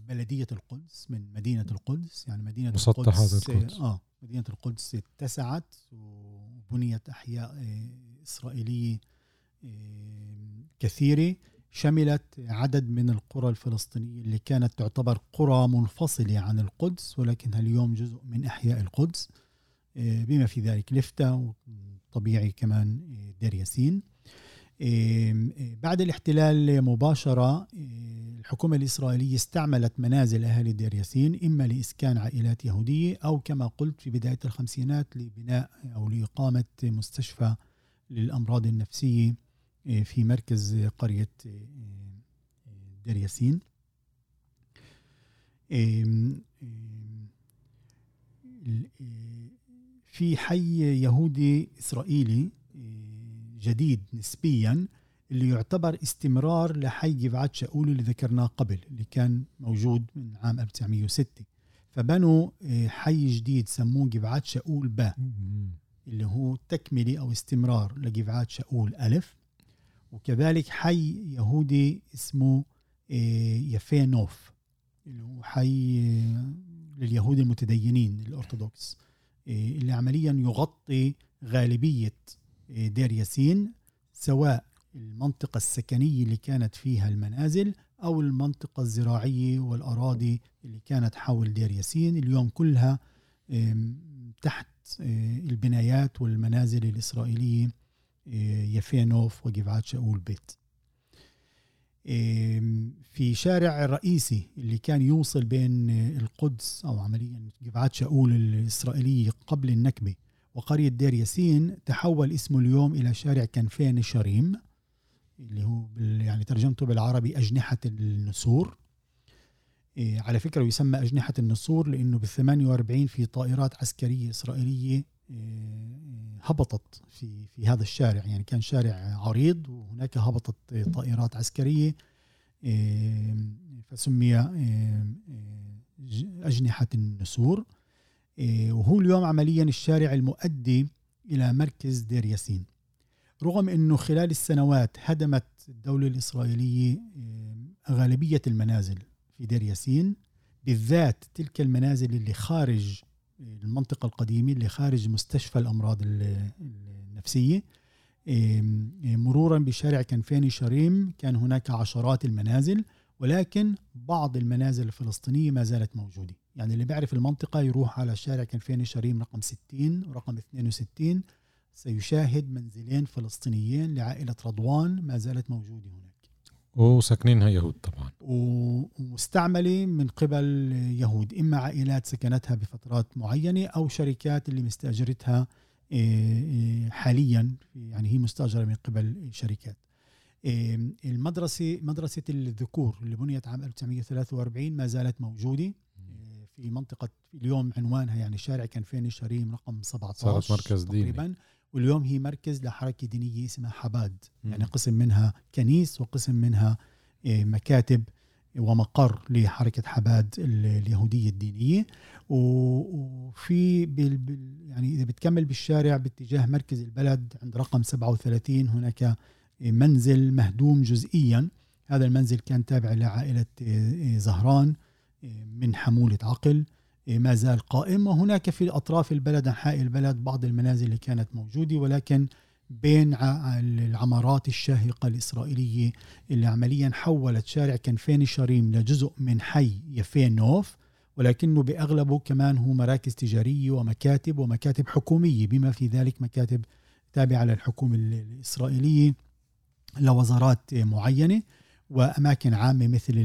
S2: بلدية القدس من مدينة القدس. يعني مدينة
S1: مسطح
S2: القدس,
S1: القدس.
S2: آه مدينة القدس اتسعت وبنيت أحياء آه، إسرائيلية آه، كثيرة. شملت عدد من القرى الفلسطينية اللي كانت تعتبر قرى منفصلة عن القدس ولكنها اليوم جزء من أحياء القدس. آه، بما في ذلك لفتة وطبيعي كمان دير ياسين. بعد الاحتلال مباشرة الحكومة الإسرائيلية استعملت منازل أهالي دير ياسين إما لإسكان عائلات يهودية أو كما قلت في بداية الخمسينات لبناء أو لإقامة مستشفى للأمراض النفسية في مركز قرية دير ياسين. في حي يهودي إسرائيلي جديد نسبيا اللي يعتبر استمرار لحي جفعات شاول اللي ذكرناه قبل اللي كان موجود من عام 1906 فبنوا آه، حي جديد سموه جفعات شاول با اللي هو تكملة أو استمرار لجفعات شاول ألف. وكذلك حي يهودي اسمه آه، يفي نوف اللي هو حي آه، لليهود المتدينين الأرثوذكس اللي عمليا يغطي غالبية دير ياسين سواء المنطقة السكنية اللي كانت فيها المنازل أو المنطقة الزراعية والأراضي اللي كانت حول دير ياسين. اليوم كلها تحت آه، البنايات والمنازل الإسرائيلية آه، يفينوف وجفعات شاول بيت. في شارع الرئيسي اللي كان يوصل بين القدس أو عمليا جفعات شاول الإسرائيلية قبل النكبة وقرية دير ياسين تحول اسمه اليوم إلى شارع كنفين شريم اللي هو يعني ترجمته بالعربي أجنحة النسور. إيه على فكرة يسمى أجنحة النسور لأنه بال 48 في طائرات عسكرية إسرائيلية إيه هبطت في في هذا الشارع. يعني كان شارع عريض وهناك هبطت طائرات عسكرية إيه فسمي أجنحة النسور. وهو اليوم عمليا الشارع المؤدي إلى مركز دير ياسين. رغم أنه خلال السنوات هدمت الدولة الإسرائيلية غالبية المنازل في دير ياسين بالذات تلك المنازل اللي خارج المنطقة القديمة اللي خارج مستشفى الأمراض النفسية. مرورا بشارع كنفاني شريم كان هناك عشرات المنازل ولكن بعض المنازل الفلسطينية ما زالت موجودة. يعني اللي بيعرف المنطقة يروح على شارع كنفاني شريم رقم 60 ورقم 62 سيشاهد منزلين فلسطينيين لعائلة رضوان ما زالت موجودة هناك.
S1: وساكنينها يهود طبعا.
S2: ومستعملة من قبل يهود إما عائلات سكنتها بفترات معينة أو شركات اللي مستأجرتها آه، آه، حاليا يعني هي مستأجرة من قبل شركات. آه، المدرسة مدرسة الذكور اللي بنيت عام 1943 ما زالت موجودة. في منطقة اليوم عنوانها يعني شارع كنفين شريم رقم 17
S1: صارت مركز ديني. تقريبا.
S2: واليوم هي مركز لحركة دينية اسمها حباد. م. يعني قسم منها كنيس وقسم منها آه، مكاتب ومقر لحركة حباد اليهودية الدينية. وفي بال يعني إذا بتكمل بالشارع باتجاه مركز البلد عند رقم 37 هناك منزل مهدوم جزئيا. هذا المنزل كان تابع لعائلة آه، زهران. آه، من حمولة عقل ما زال قائم. وهناك في أطراف البلد أنحاء البلد بعض المنازل اللي كانت موجودة ولكن بين العمارات الشاهقة الإسرائيلية اللي عمليا حولت شارع كنفين شريم لجزء من حي يفين نوف ولكنه بأغلبه كمان هو مراكز تجارية ومكاتب ومكاتب حكومية بما في ذلك مكاتب تابعة للحكومة الإسرائيلية لوزارات معينة. وأماكن عامة مثل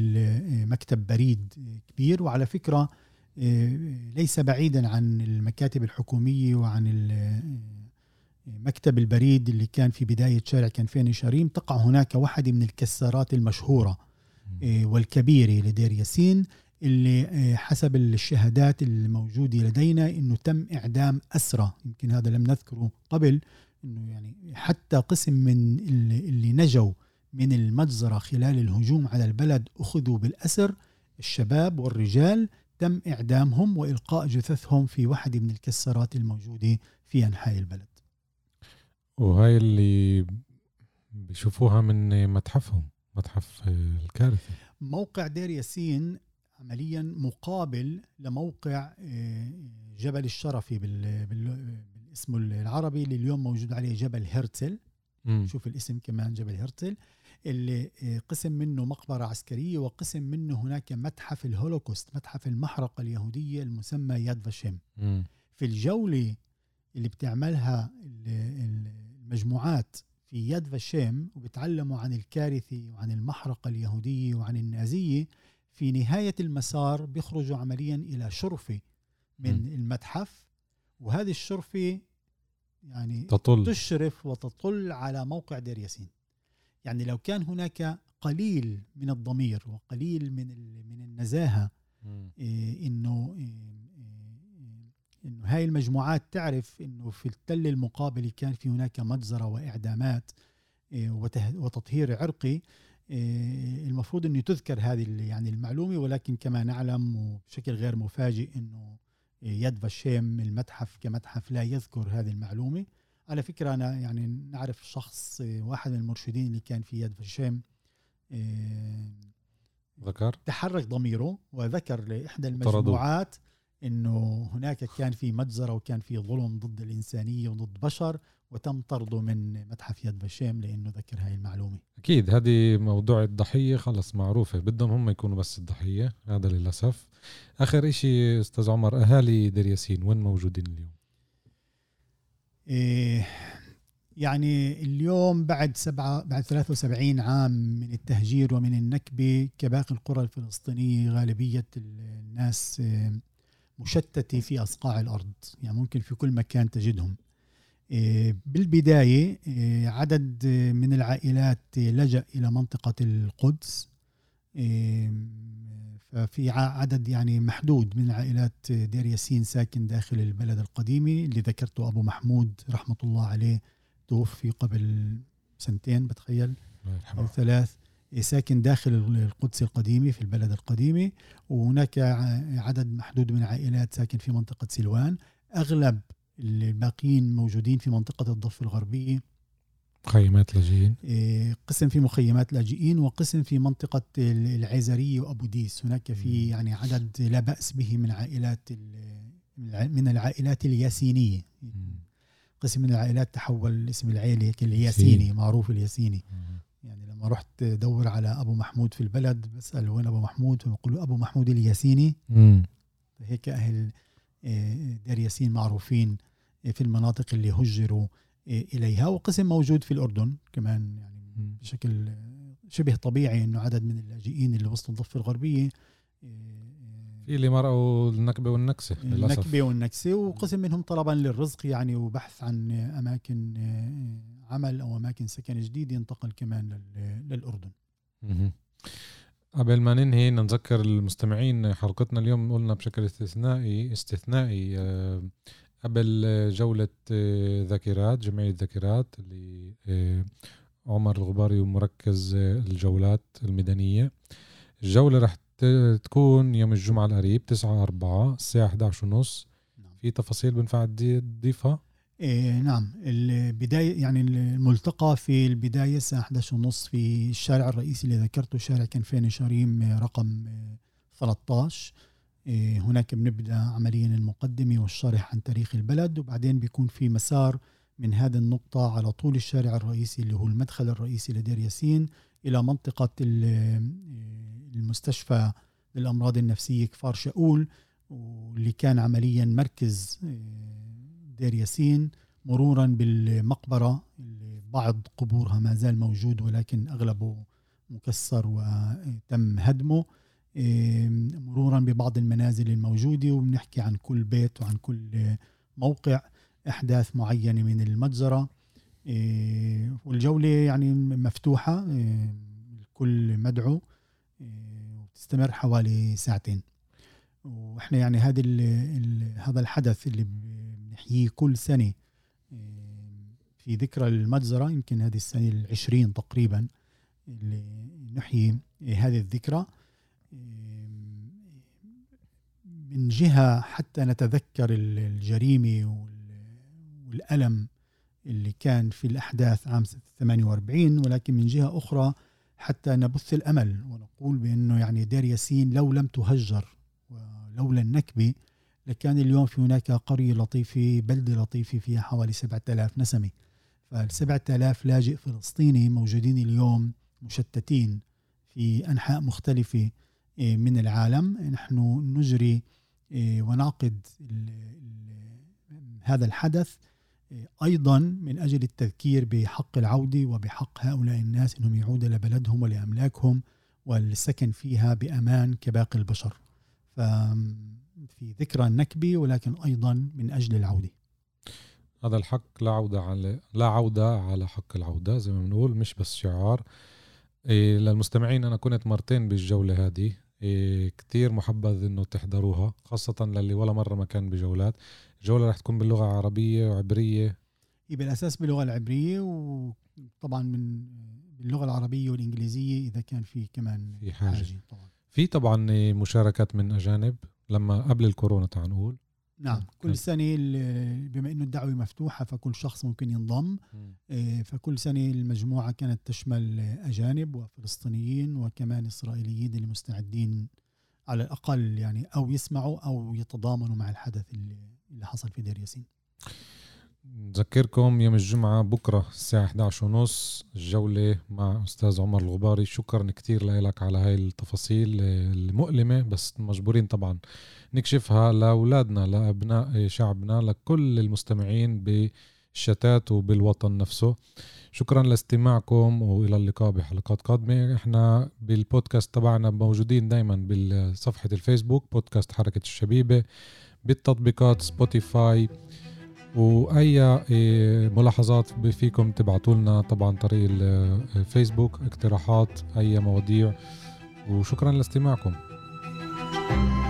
S2: مكتب بريد كبير. وعلى فكرة ليس بعيدا عن المكاتب الحكومية وعن مكتب البريد اللي كان في بداية شارع كنفين شريم. تقع هناك واحدة من الكسارات المشهورة والكبيرة لدير ياسين اللي آه، حسب الشهادات الموجودة لدينا إنه تم إعدام اسرى يمكن هذا لم نذكره قبل إنه يعني حتى قسم من اللي نجوا من المجزرة خلال الهجوم على البلد أخذوا بالأسر الشباب والرجال تم إعدامهم وإلقاء جثثهم في واحدة من الكسرات الموجودة في أنحاء البلد.
S1: وهاي اللي بيشوفوها من متحفهم متحف الكارثة.
S2: موقع دير ياسين عمليا مقابل لموقع آه، جبل الشرفي بالاسم العربي اللي اليوم موجود عليه جبل هرتسل. م. شوف الاسم كمان جبل هرتسل. اللي آه، قسم منه مقبرة عسكرية وقسم منه هناك متحف الهولوكوست متحف المحرقة اليهودية المسمى ياد فاشيم في الجولة اللي بتعملها المجموعات في ياد فاشيم وبتعلموا عن الكارثة وعن المحرقة اليهودية وعن النازية في نهاية المسار بيخرجوا عمليا إلى شرفة من م. المتحف وهذه الشرفة يعني
S1: تطل.
S2: تشرف وتطل على موقع دير ياسين يعني لو كان هناك قليل من الضمير وقليل من من النزاهة إيه إنه إيه إنه هاي المجموعات تعرف إنه في التل المقابل كان في هناك مجزرة وإعدامات وتطهير عرقي. المفروض إنه تذكر هذه يعني المعلومة ولكن كما نعلم وبشكل غير مفاجئ إنه يد فاشيم المتحف كمتحف لا يذكر هذه المعلومة. على فكرة أنا يعني نعرف شخص واحد من المرشدين اللي كان في يد فاشيم
S1: إيه، ذكر؟
S2: تحرك ضميره وذكر لإحدى المجموعات إنه هناك كان في مجزرة وكان في ظلم ضد الإنسانية وضد بشر وتم طرده من متحف يد بشام لأنه ذكر هاي المعلومة.
S1: أكيد هذه موضوع الضحية خلص معروفة بدهم هم يكونوا بس الضحية هذا للأسف. آخر إشي أستاذ عمر أهالي دير ياسين وين موجودين اليوم؟
S2: يعني اليوم بعد سبعة بعد 73 عام من التهجير ومن النكبة كباقي القرى الفلسطينية غالبية الناس إيه مشتتة في أصقاع الأرض يعني ممكن في كل مكان تجدهم. إيه، بالبداية إيه، عدد من العائلات لجأ إلى منطقة القدس إيه، ففي عدد يعني محدود من عائلات دير ياسين ساكن داخل البلد القديمة اللي ذكرته أبو محمود رحمة الله عليه توفي قبل سنتين بتخيل؟ أو ثلاث. ساكن داخل القدس القديمة في البلد القديمة وهناك عدد محدود من العائلات ساكن في منطقة سلوان. أغلب الباقيين موجودين في منطقة الضفة الغربية
S1: مخيمات لاجئين؟
S2: إيه، قسم في مخيمات لاجئين وقسم في منطقة العيزرية وأبو ديس. هناك في يعني عدد لا بأس به من عائلات من العائلات الياسينية. قسم من العائلات تحول اسم العائلة الياسيني معروف الياسيني. يعني لما رحت دور على أبو محمود في البلد بسأل وين أبو محمود؟ فبقولوا أبو محمود الياسيني. هيك أهل آه، دير ياسين معروفين في المناطق اللي هجروا. إليها وقسم موجود في الأردن كمان يعني بشكل شبه طبيعي إنه عدد من اللاجئين اللي وسط الضفة الغربية
S1: في اللي مرقوا النكبة والنكسة
S2: للأسف. النكبة والنكسة وقسم منهم طلبا للرزق يعني وبحث عن أماكن عمل أو أماكن سكن جديد ينتقل كمان للأردن.
S1: قبل ما ننهي نذكر المستمعين حلقتنا اليوم قلنا بشكل استثنائي استثنائي آه، قبل جولة آه، ذاكرات جمعية ذاكرات اللي آه، عمر الغباري ومركز الجولات الميدانية الجولة رح تكون يوم الجمعة القريب 9 4 الساعة 11 ونص نعم. في تفاصيل بنفع تضيفها؟
S2: إيه نعم البداية يعني الملتقى في البداية الساعة 11 ونص في الشارع الرئيسي اللي ذكرته شارع كنفين شريم رقم 13 إيه هناك بنبدأ عمليا المقدمة والشرح عن تاريخ البلد وبعدين بيكون في مسار من هذه النقطة على طول الشارع الرئيسي اللي هو المدخل الرئيسي لدير ياسين إلى منطقة المستشفى للأمراض النفسية كفار شاول واللي كان عمليا مركز دير ياسين مرورا بالمقبرة اللي بعض قبورها ما زال موجود ولكن أغلبه مكسر وتم هدمه. مرورا ببعض المنازل الموجودة وبنحكي عن كل بيت وعن كل موقع أحداث معينة من المجزرة. والجولة يعني مفتوحة الكل مدعو وتستمر حوالي ساعتين. وإحنا يعني هذا هذا الحدث اللي بنحييه كل سنة في ذكرى المجزرة يمكن هذه السنة العشرين تقريبا اللي نحيي هذه الذكرى. من جهة حتى نتذكر الجريمة والألم اللي كان في الأحداث عام 48 ولكن من جهة أخرى حتى نبث الأمل ونقول بأنه يعني دير ياسين لو لم تهجر ولولا النكبة لكان اليوم في هناك قرية لطيفة بلدة لطيفة فيها حوالي 7000 نسمة. فال 7000 لاجئ فلسطيني موجودين اليوم مشتتين في أنحاء مختلفة. إيه، من العالم نحن نجري إيه، ونعقد هذا الحدث أيضا من أجل التذكير بحق العودة وبحق هؤلاء الناس إنهم يعودوا لبلدهم ولأملاكهم والسكن فيها بأمان كباقي البشر. في ذكرى النكبة ولكن أيضا من أجل العودة.
S1: هذا الحق لا عودة على لا عودة على حق العودة زي ما بنقول مش بس شعار. إيه للمستمعين أنا كنت مرتين بالجولة هذه. إيه كتير محبذ إنه تحضروها خاصة للي ولا مرة ما كان بجولات. الجولة رح تكون باللغة العربية وعبرية.
S2: هي بالأساس باللغة العبرية وطبعا من باللغة العربية والإنجليزية إذا كان في كمان
S1: في حاجة, حاجة طبعا. في طبعا مشاركات من أجانب. لما قبل الكورونا تعال نقول.
S2: نعم. كل سنة بما أنه الدعوة مفتوحة فكل شخص ممكن ينضم. آه، فكل سنة المجموعة كانت تشمل أجانب وفلسطينيين وكمان إسرائيليين اللي مستعدين على الأقل يعني أو يسمعوا أو يتضامنوا مع الحدث اللي, اللي حصل في دير ياسين.
S1: نذكركم يوم الجمعة بكرة الساعة 11 ونص الجولة مع أستاذ عمر الغباري. شكرا كتير لك على هاي التفاصيل المؤلمة بس مجبورين طبعا نكشفها لأولادنا لأبناء شعبنا لكل المستمعين بالشتات وبالوطن نفسه. شكرا لاستماعكم وإلى اللقاء بحلقات قادمة. إحنا بالبودكاست تبعنا موجودين دائما بصفحه الفيسبوك بودكاست حركة الشبيبة بالتطبيقات سبوتيفاي وأي إيه، ملاحظات فيكم تبعتوا لنا طبعا طريق الفيسبوك إيه، اقتراحات أي مواضيع. وشكرا لاستماعكم. thank you